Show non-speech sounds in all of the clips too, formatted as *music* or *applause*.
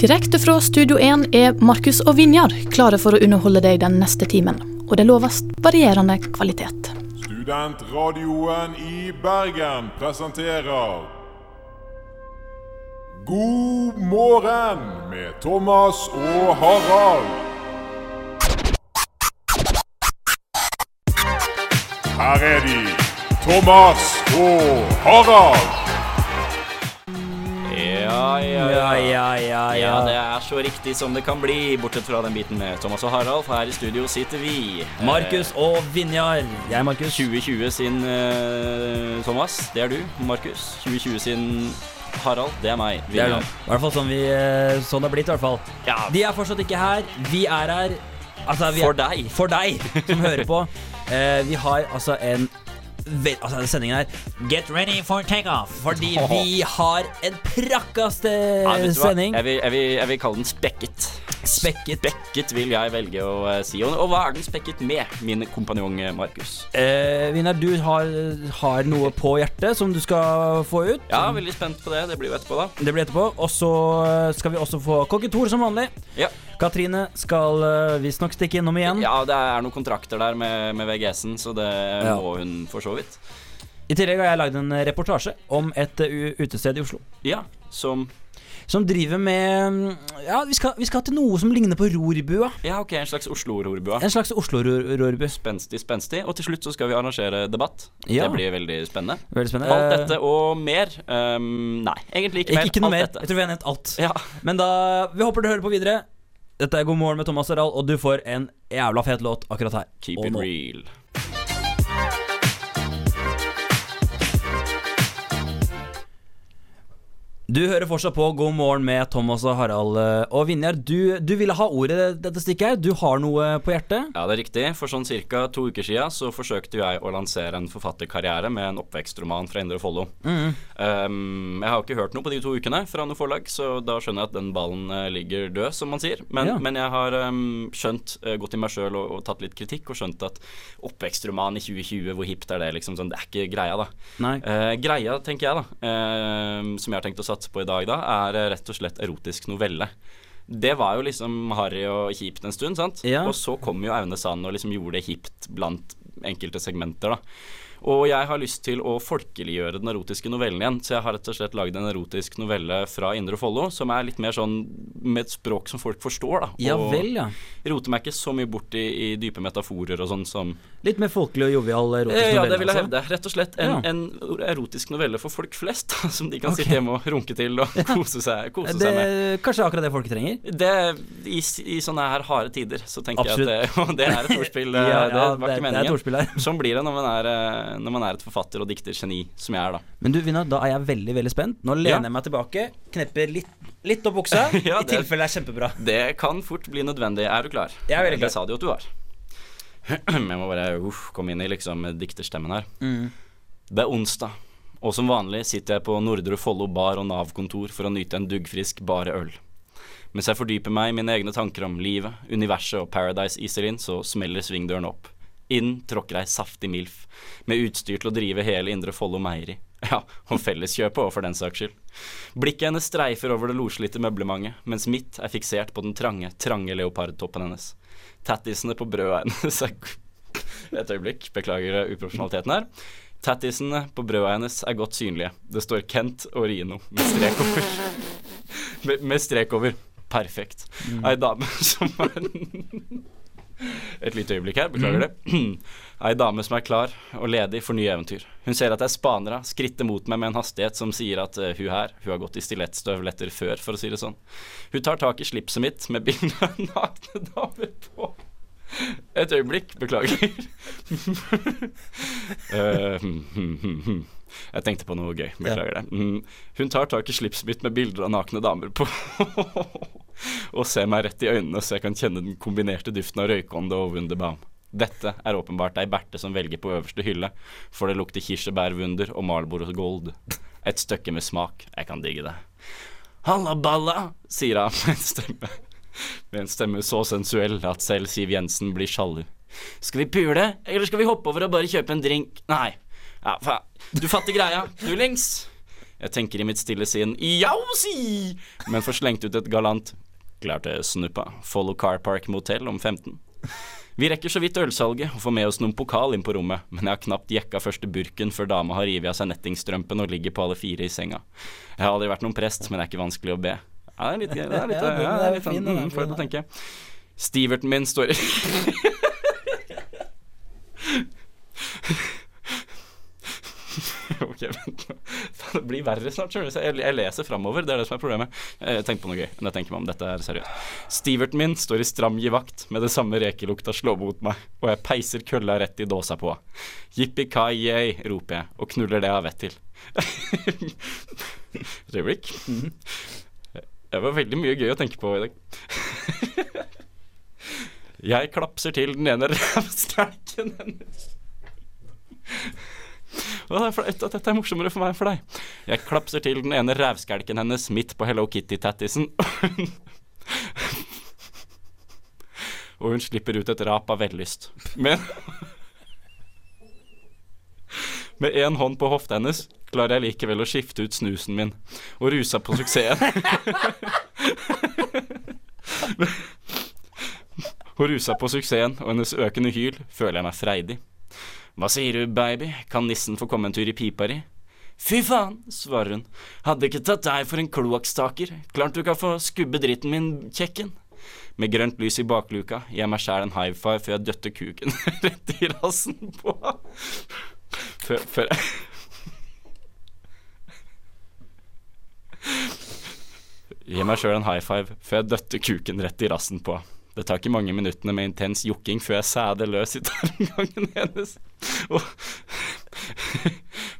Direkte fra Studio 1 er Markus og Vinjar klare for å underholde deg den neste timen. Og det loves varierende kvalitet. Studentradioen i Bergen presenterer God morgen med Thomas og Harald. Her er de, Thomas og Harald. Ja, ja, Ja, ja. det er så riktig som det kan bli, bortsett fra den biten med Thomas og Harald, for her i studio sitter vi. Markus og Vinjar. Jeg er Markus. 2020 sin uh, Thomas, det er du. Markus. 2020 sin Harald, det er meg. Vinjar. I hvert fall sånn, vi, eh, sånn det har blitt. i hvert fall Ja. De er fortsatt ikke her. Vi er her. Altså, vi For er, deg. For deg som hører på. Uh, *laughs* vi har altså en Altså denne sendingen her Get ready for takeoff. Fordi *laughs* vi har en prakkaste Ja, sending. Jeg vil, jeg, vil, jeg vil kalle den spekket. Spekket. Spekket vil jeg velge å eh, si. Og, og hva er den spekket med, min kompanjong eh, Markus? Eh, Vinner, du har, har noe på hjertet som du skal få ut. Ja, veldig spent på det. Det blir jo etterpå, da. Det blir etterpå. Og så skal vi også få Kokke Tor som vanlig. Ja. Katrine skal uh, visstnok stikke innom igjen. Ja, det er noen kontrakter der med, med VGS-en, så det Ja. må hun for så vidt. I tillegg har jeg lagd en reportasje om et uh, utested i Oslo. Ja, som Som driver med mm, Ja, vi skal, vi skal til noe som ligner på rorbua. Ja, ok, en slags Oslo-rorbua. En slags Oslo-rorbu. Spenstig, spenstig. Og til slutt så skal vi arrangere debatt. Ja. Det blir veldig spennende. Veldig spennende. Alt Eh, dette og mer. Um, nei, egentlig ikke Ikke, mer. ikke noe Alt mer. dette. Jeg tror vi har nevnt alt. Ja. Men da Vi håper du hører på videre. Dette er God morgen med Thomas Harald, og du får en jævla fet låt akkurat her. Keep it real. Du hører fortsatt på God morgen med Thomas og Harald. eh, Og Vinjar, du, du ville ha ordet dette stikket her. Du har noe på hjertet? Ja, det er riktig. For sånn ca. to uker siden så forsøkte jeg å lansere en forfatterkarriere med en oppvekstroman fra Indre Follo. Mm. Um, jeg har jo ikke hørt noe på de to ukene fra noe forlag, så da skjønner jeg at den ballen eh, ligger død, som man sier. Men, Ja. men jeg har um, skjønt, eh, gått i meg sjøl og, og tatt litt kritikk, og skjønt at oppvekstroman i 2020, hvor hipt er det, liksom? Sånn, det er ikke greia, da. Eh, greia, tenker jeg, da, uh, som jeg har tenkt å satse på i dag, da, er eh, rett og slett erotisk novelle. Det var jo liksom harry og kjipt en stund, sant? Ja. Og så kom jo Aune Sand og liksom gjorde det hipt blant enkelte segmenter, da. Og jeg har lyst til å folkeliggjøre den erotiske novellen igjen, så jeg har rett og slett lagd en erotisk novelle fra Indre Follo, som er litt mer sånn med et språk som folk forstår, da. Ja og vel, ja. roter meg ikke så mye bort i, i dype metaforer og sånn som Litt mer folkelig og jovial erotisk novelle? Ja, det vil jeg altså. hevde. Rett og slett en, Ja. en erotisk novelle for folk flest, som de kan okay. sitte hjemme og runke til og *laughs* kose seg, kose Det, seg med. kanskje akkurat det folket trenger? Det, i, I sånne her harde tider så tenker Absolutt. jeg at det, *laughs* det er et ordspill. *laughs* eh, Ja, det var ikke meningen. Sånn blir det når man er, eh, når man er et forfatter- og diktergeni, som jeg er, da. Men du, Vinna, da er jeg veldig veldig spent. Nå lener jeg meg tilbake, knepper litt, litt opp buksa. I det- tilfelle det er kjempebra. Det kan fort bli nødvendig. Er du klar? Jeg er veldig klar. Det sa de jo at du var. Jeg må bare uff, komme inn i liksom dikterstemmen her. Mm. Det er onsdag, og som vanlig sitter jeg på Nordre Follo bar og Nav-kontor for å nyte en duggfrisk bare øl. Mens jeg fordyper meg i mine egne tanker om livet, universet og Paradise Iselin, så smeller svingdøren opp. Inn tråkker ei saftig MILF, med utstyr til å drive hele Indre Follo meieri. *laughs* Ja, og Felleskjøpet òg, for den saks skyld. Blikket hennes streifer over det loslitte møblementet, mens mitt er fiksert på den trange, trange leopardtoppen hennes. Tattisene på brødet hennes *laughs* Et øyeblikk, beklager uprofesjonaliteten her. Tattisene på brødet hennes er godt synlige. Det står Kent og Rino med strek over. *laughs* med, med strek over. Perfekt. Ei dame *laughs* som er Et lite øyeblikk her, beklager det. *clears throat* Ei dame som er klar og ledig for nye eventyr. Hun ser at jeg er spanere, skritter mot meg med en hastighet som sier at uh, hun her, hun har gått i stilettstøvletter før, for å si det sånn. Hun tar tak i slipset mitt med bilde av nakne damer på. Et øyeblikk, beklager. uh. *laughs* Jeg tenkte på noe gøy, beklager det. Mm, Hun tar tak i slipset mitt med bilder av nakne damer på, *laughs* og ser meg rett i øynene så jeg kan kjenne den kombinerte duften av røykånde og Wunderbaum. Dette er åpenbart ei berte som velger på øverste hylle, for det lukter kirsebærwunder og Marlboro Gold. Et stykke med smak, jeg kan digge det. Halla balla, sier han med en stemme med en stemme så sensuell at selv Siv Jensen blir sjalu. Skal vi pule, eller skal vi hoppe over og bare kjøpe en drink? Nei. Ja, faen. Du fatter greia. Dullings. Jeg tenker i mitt stille sinn jausi, men får slengt ut et galant klarte snuppa. Follow Car Park Motel om 15. Vi rekker så vidt ølsalget og får med oss noen pokal inn på rommet, men jeg har knapt jekka første burken før dama har revet av seg nettingstrømpen og ligger på alle fire i senga. Jeg har aldri vært noen prest, men det er ikke vanskelig å be. Ja, det er litt, det er litt, Ja, det er litt fin, sånn, mm, fin, deg til å tenke. Stiverten min står i *laughs* *laughs* Ok, vent nå. Det blir verre snart, skjønner du. Jeg, jeg leser framover, det er det som er problemet. Jeg tenker på noe gøy, men jeg tenker meg om. Dette er seriøst. Stiverten min står i stram givakt med det samme rekelukta slår mot meg, og jeg peiser kølla rett i dåsa på. Jippi-kai-yay, roper jeg, og knuller det jeg har vett til. *laughs* Et øyeblikk. Det var veldig mye gøy å tenke på i dag. *laughs* Jeg klapser til den ene rævsterken hennes. Dette er morsommere for meg enn for deg. Jeg klapser til den ene rævskelken hennes midt på Hello Kitty-tattisen. Og hun slipper ut et rap av vellyst. Men Med én hånd på hofta hennes klarer jeg likevel å skifte ut snusen min, og rusa på suksessen. *laughs* Og rusa på suksessen og hennes økende hyl føler jeg meg freidig. Hva sier du, baby, kan nissen få komme en tur i pipa di? Fy faen, svarer hun, hadde ikke tatt deg for en kloakkstaker, klart du kan få skubbe dritten min, kjekken. Med grønt lys i bakluka gir jeg meg sjæl en high five før jeg døtter kuken *laughs* rett i rassen på Før, før jeg Gi meg sjøl en high five før jeg døtter kuken rett i rassen på. Det tar ikke mange minuttene med intens jokking før jeg sæder løs i tarmgangen *laughs* hennes. Og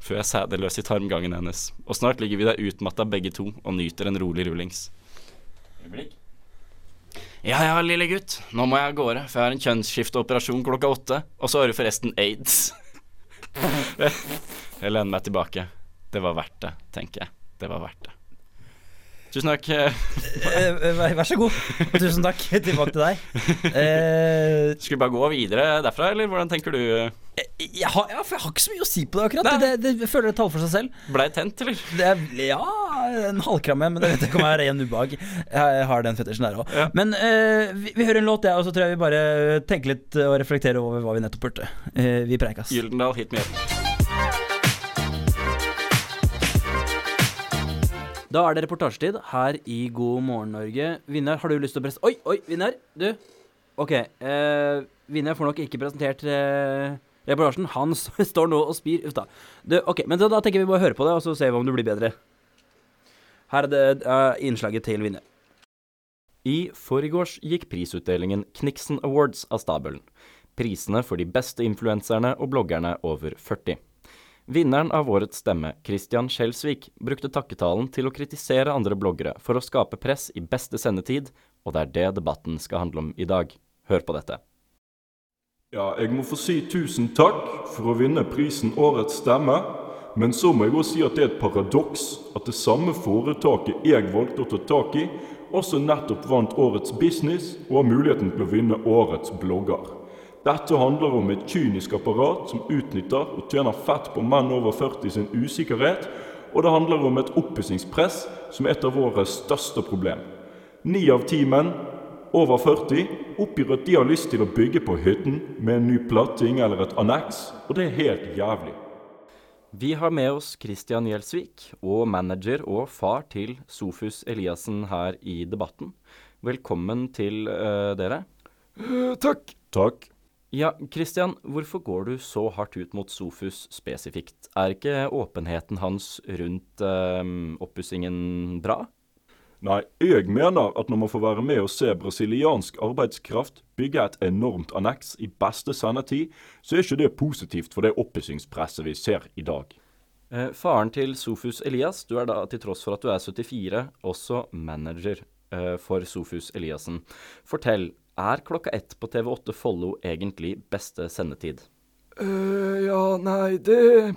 før jeg sæder løs i tarmgangen hennes. Og snart ligger vi der utmatta begge to og nyter en rolig rullings. Ja ja, lille gutt, nå må jeg av gårde, for jeg har en kjønnsskifteoperasjon klokka åtte. Og så har du forresten aids. *laughs* Jeg lener meg tilbake. Det var verdt det, tenker jeg. Det var verdt det. Tusen takk. Eh, vær, vær så god. Tusen takk. *laughs* Tilbake til deg. Eh, Skal vi bare gå videre derfra, eller hvordan tenker du? jeg, har, jeg har ikke så mye å si på det akkurat. Det, det, jeg føler det taler for seg selv. Blei tent, eller? Det er, ja, en halvkramme, men det vet jeg ikke om er ren ubehag. Jeg har den fetisjen der òg. Ja. Men uh, vi, vi hører en låt, ja, og så tror jeg vi bare tenker litt og reflekterer over hva vi nettopp hørte. Uh, vi preikas. Gyldendal, hit me up. Da er det reportasjetid her i God morgen Norge. Vinner, har du lyst til å presse... Oi, oi, Vinner, du. Ok, eh, Vinner får nok ikke presentert eh, reportasjen. Han *laughs* står nå og spyr. Uff da. Du, ok, men da, tenker vi bare høre på det, og så ser vi om du blir bedre. Her er det uh, innslaget til Vinner. I forgårs gikk prisutdelingen Kniksen Awards av stabelen. Prisene for de beste influenserne og bloggerne over 40. Vinneren av årets stemme, Christian Skjelsvik, brukte takketalen til å kritisere andre bloggere for å skape press i beste sendetid, og det er det debatten skal handle om i dag. Hør på dette. Ja, jeg må få si tusen takk for å vinne prisen Årets stemme. Men så må jeg også si at det er et paradoks at det samme foretaket jeg valgte å ta tak i, også nettopp vant Årets business og har muligheten til å vinne Årets blogger. Dette handler om et kynisk apparat som utnytter og tjener fett på menn over 40 sin usikkerhet, og det handler om et oppussingspress som er et av våre største problem. Ni av ti menn over 40 oppgir at de har lyst til å bygge på hytten med en ny platting eller et anneks, og det er helt jævlig. Vi har med oss Christian Gjelsvik, og manager og far til Sofus Eliassen her i debatten. Velkommen til uh, dere. takk. Takk. Ja, Christian, hvorfor går du så hardt ut mot Sofus spesifikt? Er ikke åpenheten hans rundt eh, oppussingen bra? Nei, jeg mener at når man får være med og se brasiliansk arbeidskraft bygge et enormt anneks i beste sendetid, så er ikke det positivt for det oppussingspresset vi ser i dag. Eh, faren til Sofus Elias, du er da til tross for at du er 74, også manager eh, for Sofus Eliassen. Fortell, er klokka ett på TV8 Follo egentlig beste sendetid? Eh, ja, nei, det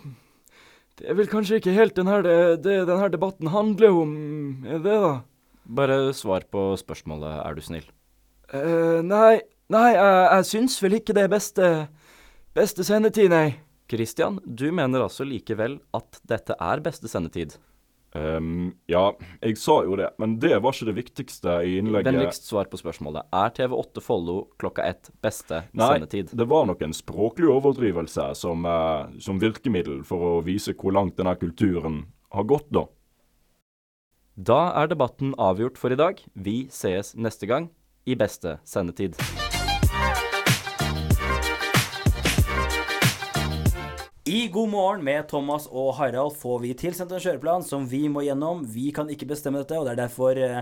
Det er vel kanskje ikke helt den her, det, det denne debatten handler om, er det da? Bare svar på spørsmålet, er du snill. Eh, nei, nei, jeg, jeg syns vel ikke det er beste, beste sendetid, nei. Christian, du mener altså likevel at dette er beste sendetid? Ehm, ja, jeg sa jo det, men det var ikke det viktigste i innlegget. Vennligst svar på spørsmålet. Er TV8 Follo klokka ett beste Nei, sendetid? det var nok en språklig overdrivelse som, uh, som virkemiddel for å vise hvor langt denne kulturen har gått, da. Da er debatten avgjort for i dag. Vi sees neste gang i beste sendetid. I God morgen med Thomas og Harald får vi tilsendt en kjøreplan som vi må gjennom. Vi kan ikke bestemme dette, og det er derfor eh,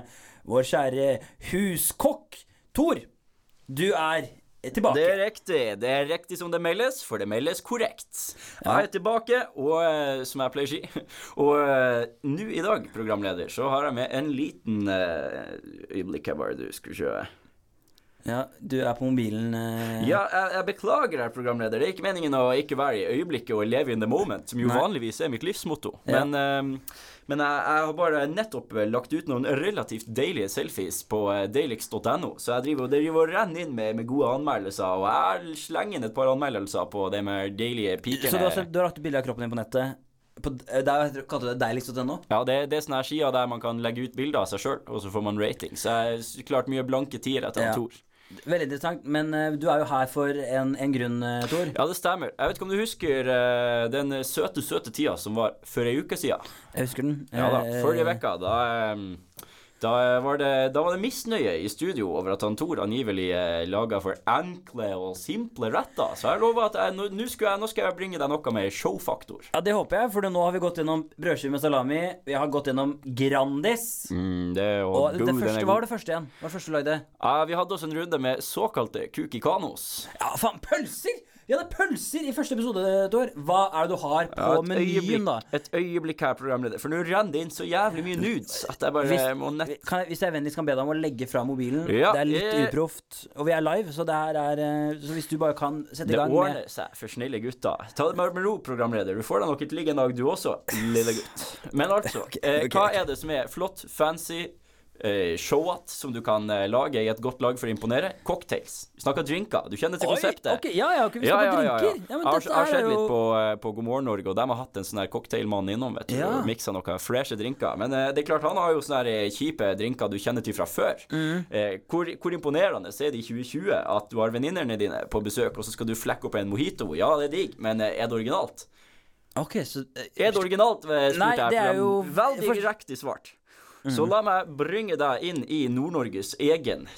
vår kjære huskokk Tor, du er tilbake. Det er riktig. Det er riktig som det meldes, for det meldes korrekt. Jeg er tilbake, og eh, som jeg pleier å si *laughs* Og eh, nå i dag, programleder, så har jeg med en liten uh, øyeblikk her, bare du skal se. Ja, du er på mobilen. eh. Ja, jeg, jeg beklager, her programleder. Det er ikke meningen å ikke være i øyeblikket og leve in the moment, som jo Nei. vanligvis er mitt livsmotto. Ja. Men, eh, men jeg, jeg har bare nettopp eh, lagt ut noen relativt deilige selfies på eh, dailix.no, så jeg driver, og- driver og renner inn med, med gode anmeldelser, og jeg slenger inn et par anmeldelser på det med deilige pikene. Så du har, du har lagt ut bilde av kroppen din på nettet? På, eh, der kalte du det deiligst.no? Ja, det, det er sånne sider der man kan legge ut bilder av seg sjøl, og så får man rating. Så jeg har klart mye blanke tiere etter Ja. Tor. Veldig interessant, men eh, du er jo her for en, en grunn, eh, Tor. Ja, det stemmer. Jeg vet ikke om du husker eh, den søte, søte tida som var for ei uke siden? Jeg husker den. Ja da, forrige vekka, da, da, var det, da var det misnøye i studio over at han Tor angivelig eh, laga for enkle og simple retter. Så jeg lover at jeg, nå, nå skal jeg, nå skal jeg bringe deg noe med showfaktor. Ja, det håper jeg, for nå har vi gått gjennom brødskive med salami. Vi har gått gjennom Grandis. Mm, det, og, Og det første, hva var det første igjen? Hva var det første du lagde? Ja, vi hadde oss en runde med såkalte kukikanos. Ja, faen, pølser! Vi hadde pølser i første episode, Tor. Hva er det du har på Ja, menyen, da? et øyeblikk her, programleder. For nå renner det inn så jævlig mye nudes at jeg bare Hvis, må nett... kan hvis jeg vennligst kan be deg om å legge fra mobilen. Ja, det er litt eh, uproft. Og vi er live, så det her er eh, Så hvis du bare kan sette i gang med ordner seg for snille gutter. Ta det med ro, programleder. Du får deg nok et ligg en dag, du også, lille gutt. Men altså, *laughs* okay, okay, hva er det som er flott, fancy, eh, showat som du kan eh, lage i et godt lag for å imponere? Cocktails. Vi snakker drinker. Du kjenner til konseptet? Okay, ja, ja, okay, vi snakker ja, Ja, ja, har, dette jeg har sett jo- litt på, eh, på God morgen Norge, og de har hatt en sånn her cocktailmann innom, vet du. Ja. Og miksa noen freshe drinker. Men eh, det er klart, han har jo sånne her eh, kjipe drinker du kjenner til fra før. Mm. Eh, hvor, hvor imponerende er det i 2020 at du har venninnene dine på besøk, og så skal du flekke opp en mojito? Ja, det er digg, men eh, er det originalt? Ok, så eh, Er det originalt? eh, Nei, det er jo- Veldig for- riktig Så la meg bringe deg inn i Nord-Norges egen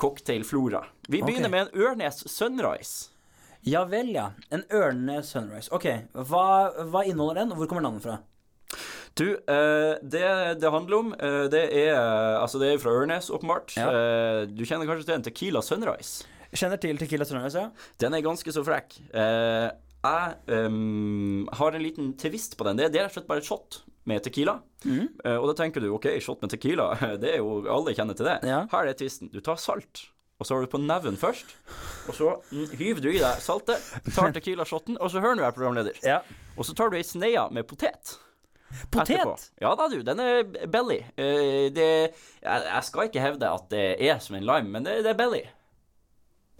cocktailflora. Vi begynner okay. med en Ørnes Sunrise. Ja vel, ja. En Ørnes sunrise. Ok, hva, hva inneholder den, og hvor kommer navnet fra? Du, eh, det det handler om, eh, det er eh, Altså, det er fra Ørnes, åpenbart. Ja. Eh, du kjenner kanskje til en Tequila Sunrise? Kjenner til Tequila Sunrise, ja? Den er ganske så frekk. Eh, jeg um, har en liten twist på den. Det, er rett og slett bare shot med tequila. Mhm. Eh, og da tenker du OK, shot med tequila, *laughs* det er jo Alle kjenner til det. Ja. Her er twisten. Du tar salt, og så har du på neven først. Og så mm, hyver du i deg saltet, tar tequila-shoten, og så hører du her, programleder. Ja. Og så tar du ei sneie med potet. Potet? etterpå. Ja da, du. Den er belly. Eh, det, jeg, jeg skal ikke hevde at det er som en lime, men det, det er belly.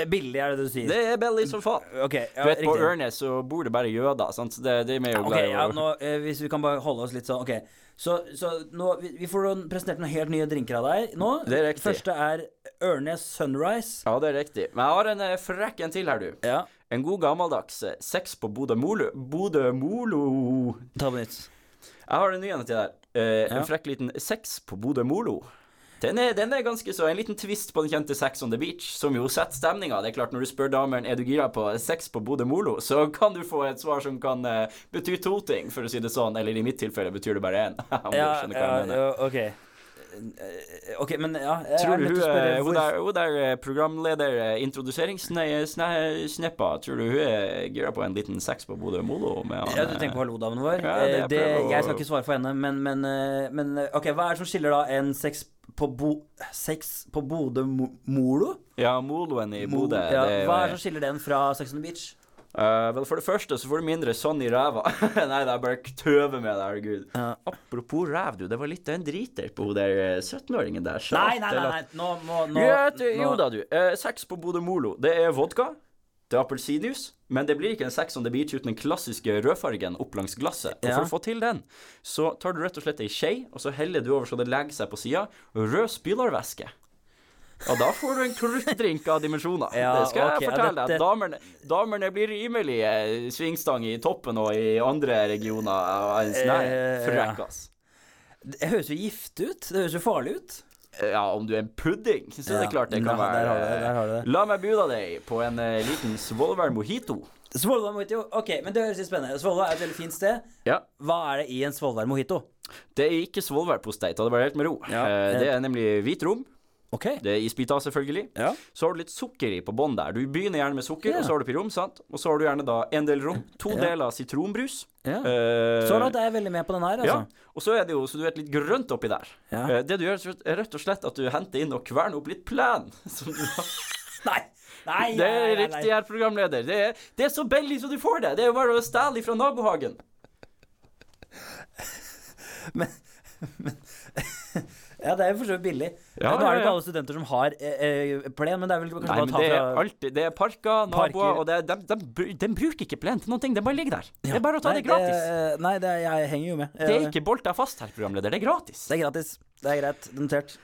Billig, er det du sier? Det er billig som faen. Ok, ja, Du vet, På. Ørnes så bor det bare jøder, sant? så det, det er vi jo glad i. ja, nå, eh, Hvis vi kan bare holde oss litt sånn Ok, så, så nå Vi, vi får presentert noen helt nye drinker av deg nå. Det er riktig. Første er Ørnes Sunrise. Ja, det er riktig. Men jeg har en eh, frekk en til her, du. Ja, En god gammeldags eh, sex på Bodø Molo. Bodø Molo. ta på nytt. Jeg har en ny en til. Eh, Ja. En frekk liten sex på Bodø Molo. Den er, den er ganske så En liten twist på den kjente Sex on the Beach, som jo setter stemninga. Det er klart, når du spør dameren er du gira på sex på Bodø Molo, så kan du få et svar som kan uh, bety to ting, for å si det sånn. Eller i mitt tilfelle betyr det bare én. *laughs* Ja, ja, ok. Eh, Ok, men ja Tror du hun, spørre eh, hun der, hun der programleder introduseringssneppa, tror du hun er gira på en liten sex på Bodø Molo? Med han, Ja, du tenker på hallo-damen vår? Ja, det det, jeg skal ikke svare for henne, men, men, men Ok, hva er det som skiller da en sex på Bo... Sex på Bodø Mo- Molo? Ja, Moloen i Bodø. Ja, er jo, hva er det eh, som skiller den fra Sex on the Beach? Uh, vel, for det første så får du mindre sånn i ræva. *laughs* Nei, det er bare tøve med det, herregud. Uh, Apropos ræv, du. Det var litt av en driter på hun der eh, 17-åringen der. Nei, nei, nei, nei. Nå må nå, Ja, jo da, du. Uh, sex på Bodø Molo. Det er vodka. Det er appelsinjuice, men det blir ikke en seks on the beach uten den klassiske rødfargen opp langs glasset. Og for å få til den, så tar du rett og slett ei skje, og så heller du over så det legger seg på sida, rød spylervæske. Og da får du en kruttdrink av dimensjoner. Ja, det skal okay, jeg fortelle deg. Damerne, damerne blir rimelig eh, svingstang i toppen og i andre regioner. en sånn Eh, ja. Det høres jo gift ut. Det høres jo farlig ut. Ja, om du er en pudding, så er det klart det kan være der har du det, der har du det. La meg bjuda deg på en eh, liten Svolvær mojito. Svolvær mojito. Ok, men det høres litt spennende Svolvær er et veldig fint sted. Ja. Hva er det i en Svolvær mojito? Det er ikke svolværpostei, ta det bare helt med ro. Ja. Eh, det er nemlig hvit rom. Ok. Det er isbiter, selvfølgelig. Ja. Så har du litt sukker i på bånn der. Du begynner gjerne med sukker, Ja. og så har du pirom, sant. Og så har du gjerne da en del rom, to Ja. deler sitronbrus. Ja. Uh, Så langt er jeg veldig med på den her, ja. altså. Og så er det jo så du vet, litt grønt oppi der. Eh, det du gjør, er rett og slett at du henter inn og kverner opp litt plen. *laughs* Som du har. Nei! Nei, Det er riktig, her, programleder. Det er, det er så billig som du får det. Det er jo bare å stjele fra nabohagen. Ja, det er jo for så vidt billig. Ja, Nå er det ikke alle studenter som har eh, eh, plen, men det er vel kanskje Nei, bare å ta det er fra alltid Det er parker, naboer, Parker. og det er, de, de, de bruker ikke plen til noen ting. Det bare ligger der. Det er bare å ta Nei, det gratis. Det, nei, det, jeg henger jo med. Det er ikke bolta fast, her, programleder. Det er gratis. Det er gratis. Det er greit. Notert.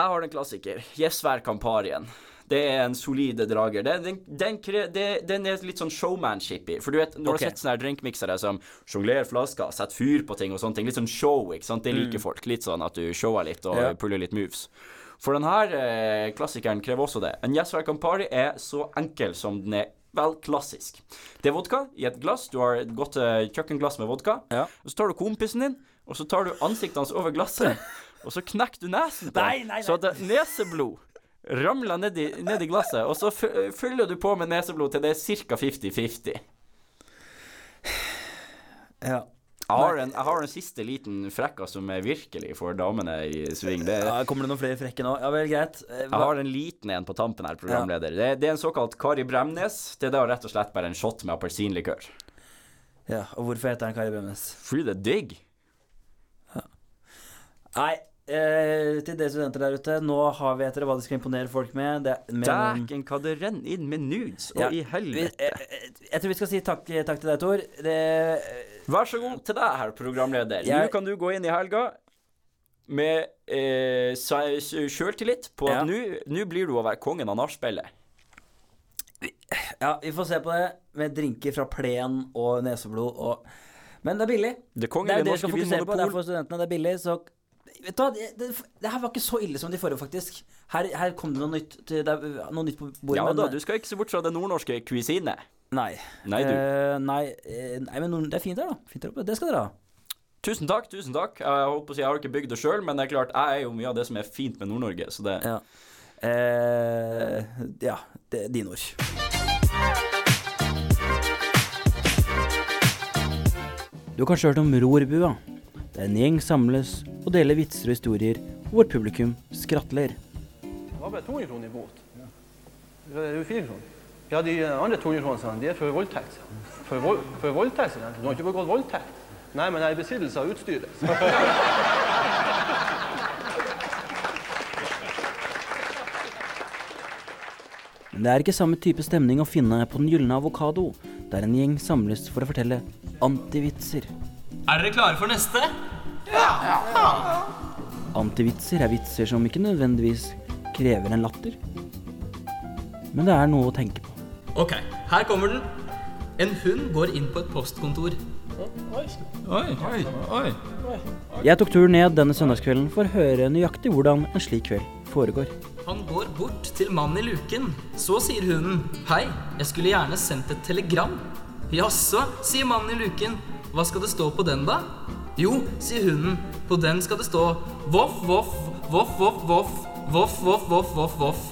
Jeg har en klassiker. Gjesvær Kamparien. Det er en solide drager. Det, den, den, det, den er litt sånn showmanship i. For du vet, når okay. du har sett sånne drinkmiksere som sjonglerer flasker, setter fyr på ting og sånne ting, litt sånn show, ikke sant, det liker folk. Litt sånn at du shower litt og yeah. Puller litt moves. For denne eh, klassikeren krever også det. En Yes Welcome Party er så enkel som den er vel klassisk. Det er vodka i et glass. Du har et godt eh, kjøkkenglass med vodka. Ja. Og så tar du kompisen din, og så tar du ansiktet hans over glasset, *laughs* og så knekker du nesen på så det er neseblod ramler ned i, ned i glasset, og så fy- fyller du på med neseblod til det er ca. 50-50. Ja. Jeg har, en, jeg har en siste liten frekka som er virkelig for damene i sving. Det, Ja, Kommer det noen flere frekke nå? Ja vel, greit. Hva? jeg har en liten en på tampen her, programleder. Det, det er en såkalt Kari Bremnes. Det er da rett og slett bare en shot med appelsinlikør. Ja, og hvorfor heter den Kari Bremnes? Fordi det er digg. Nei, eh, til dere studenter der ute, nå har vi etter hva de skal imponere folk med. Dæken, hva det renner inn med nudes. Og Ja, i vi, helvete. eh, eh, jeg tror vi skal si takk, takk til deg, Tor. Det, Vær så god til deg, herr programleder. Jeg- Nå kan du gå inn i helga med eh, sjøltillit på Ja. at nå nå blir du å være kongen av nachspielet. ja, vi får se på det med drinker fra plen og neseblod og Men det er billig. Det Det er det vi skal fokusere på. Det er for studentene. Det er billig, så Vet du hva, det, det, det her var ikke så ille som de forrige, faktisk. Her, her kom det noe nytt, til, det er noe nytt på bordet. Ja men- da, du skal ikke se bort fra det nordnorske cuisine. Nei. Nei, du. Eh, nei, eh, nei, men det er fint her, da. Fint her oppe. Det skal dere ha. Tusen takk, tusen takk. Jeg holdt på å si, jeg har ikke bygd det sjøl, men det er klart, jeg er jo mye av det som er fint med Nord-Norge, så det Ja. Eh, ja, det er dine ord. Du har kanskje hørt om Rorbua. Der en gjeng samles og deler vitser og historier, hvor publikum skrattler. Det var bare 200 kroner i bot. Det er jo 4 kroner. Ja, de andre 200 kronene de er for voldtekt. For, vold, for voldtekt? Du har ikke begått voldtekt? Nei, men jeg er i besittelse av utstyret. *laughs* Men det er ikke samme type stemning å finne på Den gylne avokado, der en gjeng samles for å fortelle antivitser. Er dere klare for neste? Antivitser er vitser som ikke nødvendigvis krever en latter. Men det er noe å tenke på. Ok, her kommer den. En hund går inn på et postkontor. Oi, oi, oi. Jeg tok turen ned denne søndagskvelden for å høre nøyaktig hvordan en slik kveld foregår. Han går bort til mannen i luken. Så sier hunden, Hei, jeg skulle gjerne sendt et telegram. Jaså, sier mannen i luken. Hva skal det stå på den, da? Jo, sier hunden. På den skal det stå voff, voff, voff, voff, voff, voff, voff, voff, voff, voff.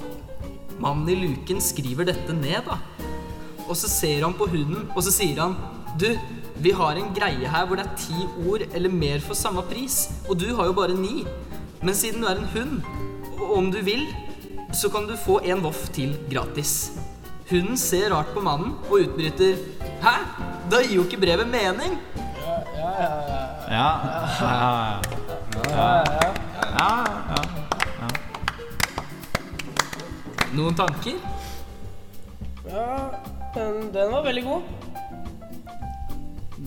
Mannen i luken skriver dette ned, da. Og så ser han på hunden, og så sier han Du, vi har en greie her hvor det er ti ord eller mer for samme pris, og du har jo bare ni. Men siden du er en hund, og om du vil, så kan du få en voff til gratis. Hunden ser rart på mannen og utbryter Hæ? Da gir jo ikke brevet mening. Ja, ja, ja. ja, ja, ja. Noen tanker? den, den var veldig god.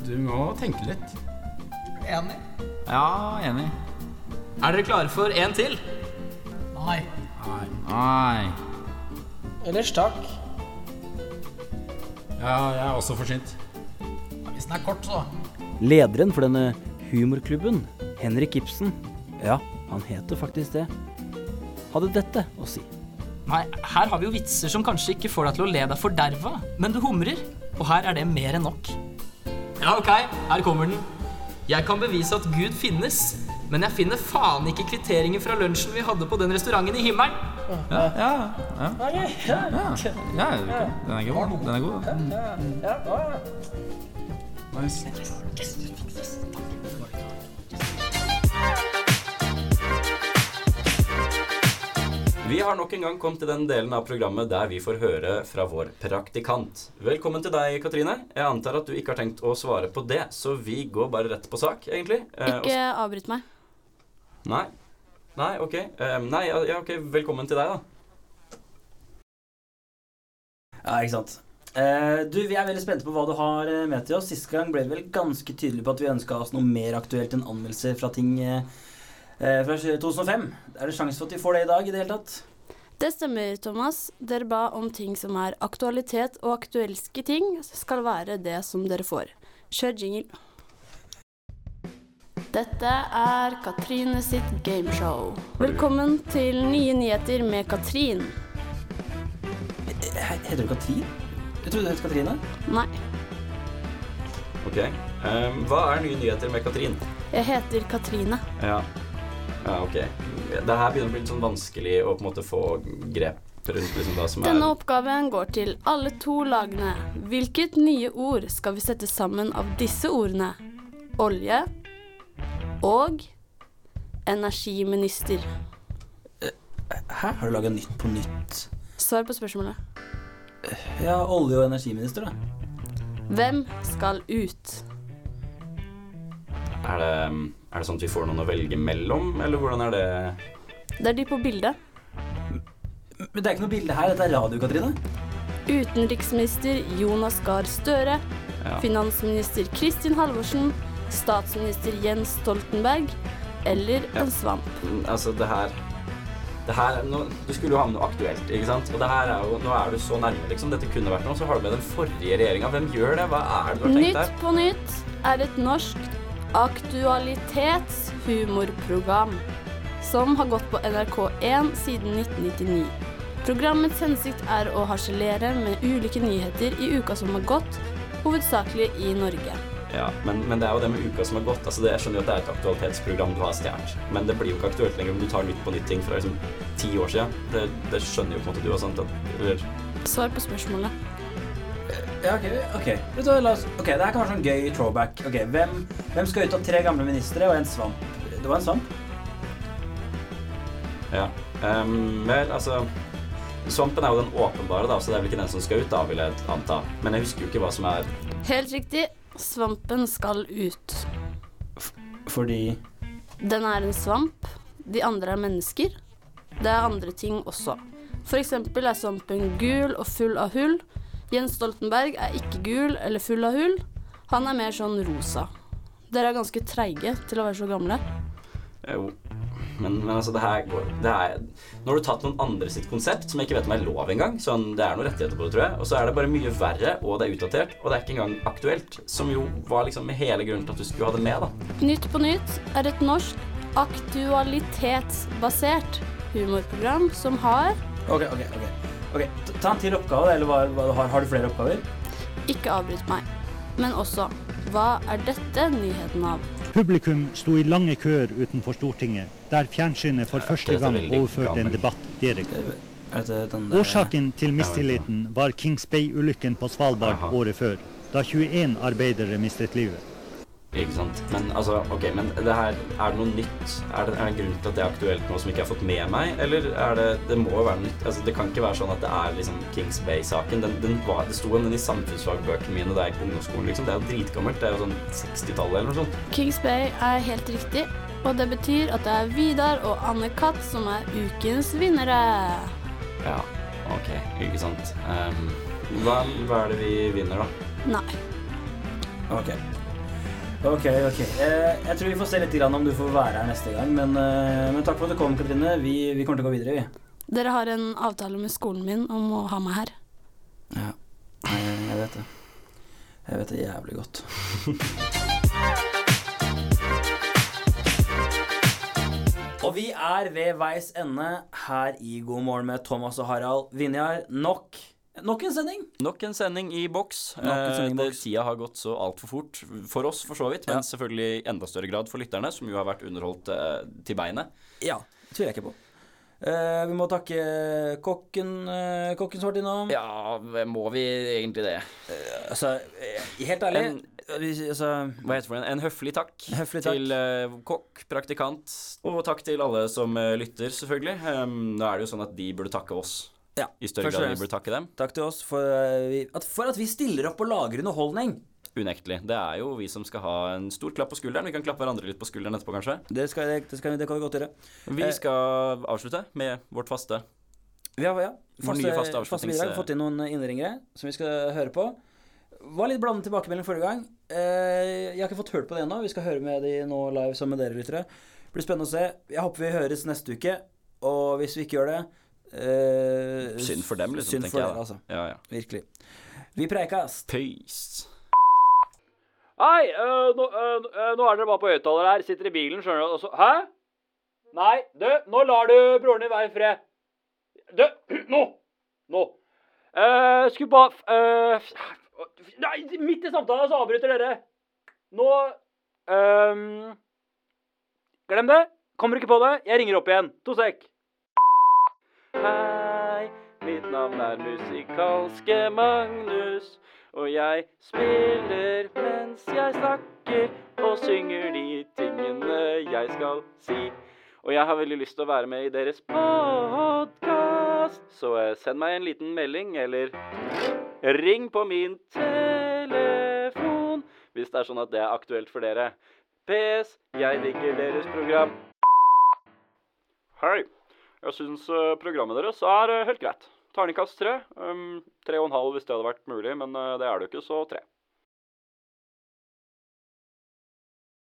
Du må tenke litt. Enig. Ja, enig. Er dere klare for en til? Nei. Nei. Nei. Ellers takk. Ja, jeg er også forsynt. Hvis den er kort, så. Lederen for denne humorklubben, Henrik Ibsen, ja, han heter faktisk det, hadde dette å si. Nei, her har vi jo vitser som kanskje ikke får deg til å le deg forderva, men du humrer. Og her er det mer enn nok. Ja, ok, her kommer den. Jeg kan bevise at Gud finnes, men jeg finner faen ikke kvitteringen fra lunsjen vi hadde på den restauranten i himmelen. Ja, ja, ja. Ja, den er god. Den er god. Ja, ja. Nice. Vi har nok en gang kommet til den delen av programmet der vi får høre fra vår praktikant. Velkommen til deg, Katrine. Jeg antar at du ikke har tenkt å svare på det, så vi går bare rett på sak, egentlig. Eh, Ikke avbryt meg. Nei. Nei, ok. Um, nei, ja, ok. Velkommen til deg, da. Ja, ikke sant. Uh, du, Vi er veldig spente på hva du har eh, med til oss. Sist gang ble det vel ganske tydelig på at vi ønska oss noe mer aktuelt enn anmeldelser fra ting eh, eh, fra 2005. Er det sjanse for at vi får det i dag i det hele tatt? Det stemmer, Thomas. Dere ba om ting som er aktualitet, og aktuelske ting skal være det som dere får. Kjør jingle. Dette er Katrine sitt gameshow. Velkommen til Nye nyheter med Katrin. Heter du Katrin? Jeg trodde du het Katrine. Nei, Ok. Eh, hva er nye nyheter med Katrin? jeg heter Katrine. Ja. ja, ok. Det her begynner å bli litt sånn vanskelig å på en måte få grep rundt liksom hva som er Denne oppgaven går til alle to lagene. Hvilket nye ord skal vi sette sammen av disse ordene? Olje og energiminister. Hæ? Har du laga Nytt på nytt? Svar på spørsmålet. Ja, olje- og energiminister, da. Hvem skal ut? Er det, er det sånn at vi får noen å velge mellom, eller hvordan er det Det er de på bildet. Men det er ikke noe bilde her. Dette er radio, Katrine. Utenriksminister Jonas Gahr Støre. Ja. Finansminister Kristin Halvorsen. Statsminister Jens Stoltenberg. Eller en svamp. Altså, det her det her, er nå, Du skulle jo ha med noe aktuelt, ikke sant? Og det her er jo, nå er du så nærme, liksom. Dette kunne vært noe. Så har du med den forrige regjeringa. Hvem gjør det? Hva er det du har tenkt Nytt der? på nytt er et norsk aktualitetshumorprogram som har gått på NRK1 siden 1999. Programmets hensikt er å harselere med ulike nyheter i uka som har gått, hovedsakelig i Norge. Ja, men, men det er jo det med uka som har gått. Altså, det, jeg skjønner jo at det er et aktualitetsprogram du har stjålet, men det blir jo ikke aktuelt lenger om du tar Nytt på nytt-ting fra liksom ti år siden. Det, det skjønner jo på en måte du også, sant? Eller, Svar på spørsmålet. Ja, ok. ok. Vet du, la oss, ok, Det her kan være sånn gøy throwback. Ok, Hvem, hvem skal ut av tre gamle ministre og en svamp? Det var en svamp? ja. Ehm, vel, altså Svampen er jo den åpenbare, da, så det er vel ikke den som skal ut, da, vil jeg anta. Men jeg husker jo ikke hva som er Helt riktig. Svampen skal ut. Fordi Den er en svamp. De andre er mennesker. Det er andre ting også. For eksempel er svampen gul og full av hull. Jens Stoltenberg er ikke gul eller full av hull. Han er mer sånn rosa. Dere er ganske treige til å være så gamle. Jo, men, men altså, det her går det er, Nå har du tatt noen andre sitt konsept, som jeg ikke vet om er lov engang. Sånn, det er noen rettigheter på det, tror jeg. Og så er det bare mye verre, og det er utdatert, og det er ikke engang aktuelt. Som jo var liksom hele grunnen til at du skulle ha det med, da. Nytt på nytt er et norsk aktualitetsbasert humorprogram som har Ok, ok, ok. Ok, Ta en til oppgave, eller hva, hva, har, har du flere oppgaver? Ikke avbryt meg. Men også Hva er dette nyheten av? Publikum sto i lange køer utenfor Stortinget, der fjernsynet for første gang overførte en debatt. Direkte. Årsaken til mistilliten var Kings Bay-ulykken på Svalbard året før, da 21 arbeidere mistet livet. Ikke sant. Men altså, ok, men det her, er det noe nytt? Er det, er det en grunn til at det er aktuelt nå som ikke har fått med meg? Eller er det Det må jo være nytt. Altså, det kan ikke være sånn at det er liksom Kings Bay-saken. Den, den var, det sto om den i samfunnsfagbøkene mine da jeg gikk på ungdomsskolen, liksom. Det er jo dritgammelt. Det er jo sånn 60-tallet eller noe sånt. Kings Bay er helt riktig, og det betyr at det er Vidar og Anne-Kat som er ukens vinnere. Ja, ok, ikke sant. Um, Hva, hva er det vi vinner, da? Nei. Ok. Ok, ok. Eh, jeg tror vi får se litt grann om du får være her neste gang, men, eh, men takk for at du kom, Katrine. Vi, vi kommer til å gå videre, vi. Dere har en avtale med skolen min om å ha meg her. Ja. Jeg vet det. Jeg vet det jævlig godt. *laughs* Og vi er ved veis ende her i God morgen med Thomas og Harald Vinjar. Nok, nok en sending. Nok en sending i boks. Nok sending i Eh, tida har gått så altfor fort. For oss, for så vidt. Men selvfølgelig i enda større grad for lytterne, som jo har vært underholdt eh, til beinet. Ja, tviler jeg ikke på. Eh, vi må takke kokken, eh, kokken som har vært innom. Ja, må vi egentlig det? altså, eh, helt ærlig En, altså, hva heter det en? En høflig takk, Høflig takk. til eh, kokk, praktikant, og takk til alle som eh, lytter, selvfølgelig. Um, nå er det jo sånn at de burde takke oss. Ja, I større grad vi burde takke dem. Takk til oss for, eh, vi, at, for at vi stiller opp og lager underholdning. Unektelig. Det er jo vi som skal ha en stor klapp på skulderen. Vi kan klappe hverandre litt på skulderen etterpå, kanskje. Det, skal, det, skal, det kan vi godt gjøre. Vi Eh, skal avslutte med vårt faste. Ja, ja, Faste, nye faste avslutnings- bidrag. Vi har fått inn noen innringere som vi skal høre på. Var litt blandet tilbakemelding forrige gang. Eh, jeg har ikke fått hørt på det ennå. Vi skal høre med de nå live sammen med dere lyttere. Blir spennende å se. Jeg håper vi høres neste uke. Og hvis vi ikke gjør det eh, Synd for dem, liksom, Synd tenker for jeg dere, altså. Ja, ja. Virkelig. Vi preikas. Peace. Hei, øh, nå, øh, nå er dere bare på høyttaler her. Sitter i bilen, skjønner du. Og så Hæ? Nei, du, nå lar du broren din være i fred. Du, *clears throat* nå! Nå. Uh, skulle bare øh, Nei, midt i samtalen så avbryter dere. Nå øhm, Glem det. Kommer ikke på det. Jeg ringer opp igjen. To sek. Hei, mitt navn er musikalske Magnus. Og jeg spiller mens jeg snakker og synger de tingene jeg skal si. Og jeg har veldig lyst til å være med i deres podkast, så eh, send meg en liten melding eller ring på min telefon hvis det er sånn at det er aktuelt for dere. PS. Jeg digger deres program. Hei. Jeg syns eh, programmet deres er eh, helt greit. Terningkast tre. Um, tre og en halv hvis det hadde vært mulig, men eh, det er det jo ikke, så tre.